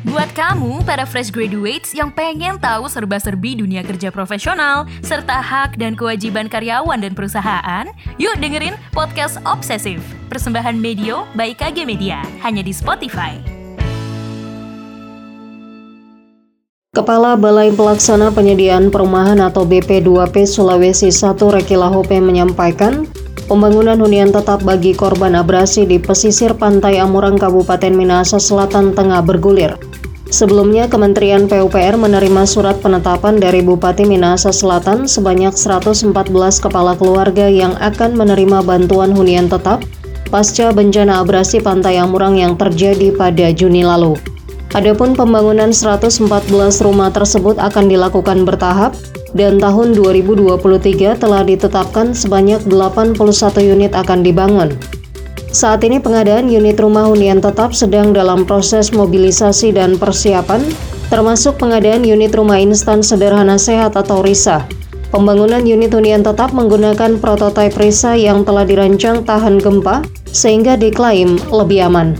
Buat kamu, para fresh graduates yang pengen tahu serba-serbi dunia kerja profesional, serta hak dan kewajiban karyawan dan perusahaan, yuk dengerin Podcast Obsesif, persembahan Medio by KG Media, hanya di Spotify. Kepala Balai Pelaksana Penyediaan Perumahan atau BP2P Sulawesi 1 Rekila Hope menyampaikan, pembangunan hunian tetap bagi korban abrasi di pesisir pantai Amurang Kabupaten Minahasa Selatan tengah bergulir. Sebelumnya, Kementerian PUPR menerima surat penetapan dari Bupati Minahasa Selatan sebanyak 114 kepala keluarga yang akan menerima bantuan hunian tetap pasca bencana abrasi Pantai Amurang yang terjadi pada Juni lalu. Adapun pembangunan 114 rumah tersebut akan dilakukan bertahap dan tahun 2023 telah ditetapkan sebanyak 81 unit akan dibangun. Saat ini pengadaan unit rumah hunian tetap sedang dalam proses mobilisasi dan persiapan, termasuk pengadaan unit rumah instan sederhana sehat atau RISA. Pembangunan unit hunian tetap menggunakan prototipe RISA yang telah dirancang tahan gempa sehingga diklaim lebih aman.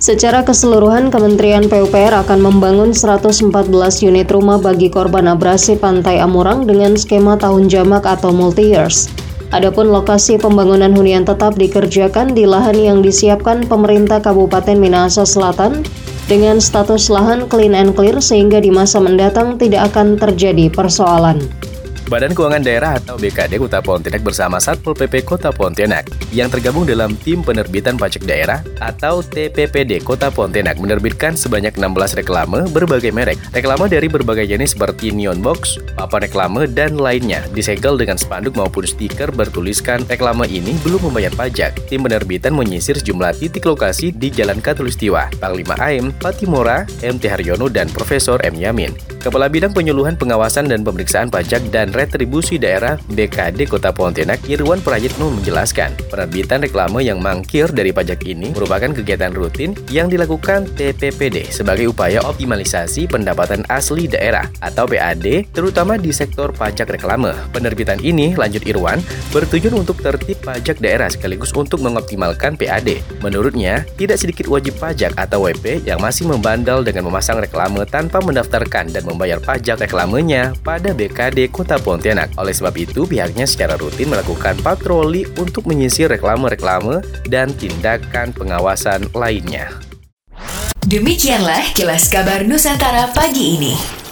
Secara keseluruhan, Kementerian PUPR akan membangun 114 unit rumah bagi korban abrasi Pantai Amurang dengan skema tahun jamak atau multi-years. Adapun lokasi pembangunan hunian tetap dikerjakan di lahan yang disiapkan pemerintah Kabupaten Minahasa Selatan dengan status lahan clean and clear sehingga di masa mendatang tidak akan terjadi persoalan. Badan Keuangan Daerah atau BKD Kota Pontianak bersama Satpol PP Kota Pontianak yang tergabung dalam Tim Penerbitan Pajak Daerah atau TPPD Kota Pontianak menerbitkan sebanyak 16 reklame berbagai merek. Reklame dari berbagai jenis seperti neon box, papan reklame, dan lainnya disegel dengan spanduk maupun stiker bertuliskan reklame ini belum membayar pajak. Tim penerbitan menyisir sejumlah titik lokasi di Jalan Katulistiwa, Panglima AM, Patimura, MT Haryono, dan Profesor M. Yamin. Kepala Bidang Penyuluhan Pengawasan dan Pemeriksaan Pajak dan Retribusi Daerah BKD Kota Pontianak Irwan Prayitno menjelaskan, penerbitan reklame yang mangkir dari pajak ini merupakan kegiatan rutin yang dilakukan TPPD sebagai upaya optimalisasi pendapatan asli daerah atau PAD terutama di sektor pajak reklame. Penerbitan ini, lanjut Irwan, bertujuan untuk tertib pajak daerah sekaligus untuk mengoptimalkan PAD. Menurutnya, tidak sedikit wajib pajak atau WP yang masih membandel dengan memasang reklame tanpa mendaftarkan dan membayar pajak reklamenya pada BKD Kota Pontianak. Oleh sebab itu, pihaknya secara rutin melakukan patroli untuk menyisir reklame-reklame dan tindakan pengawasan lainnya. Demikianlah kilas kabar Nusantara pagi ini.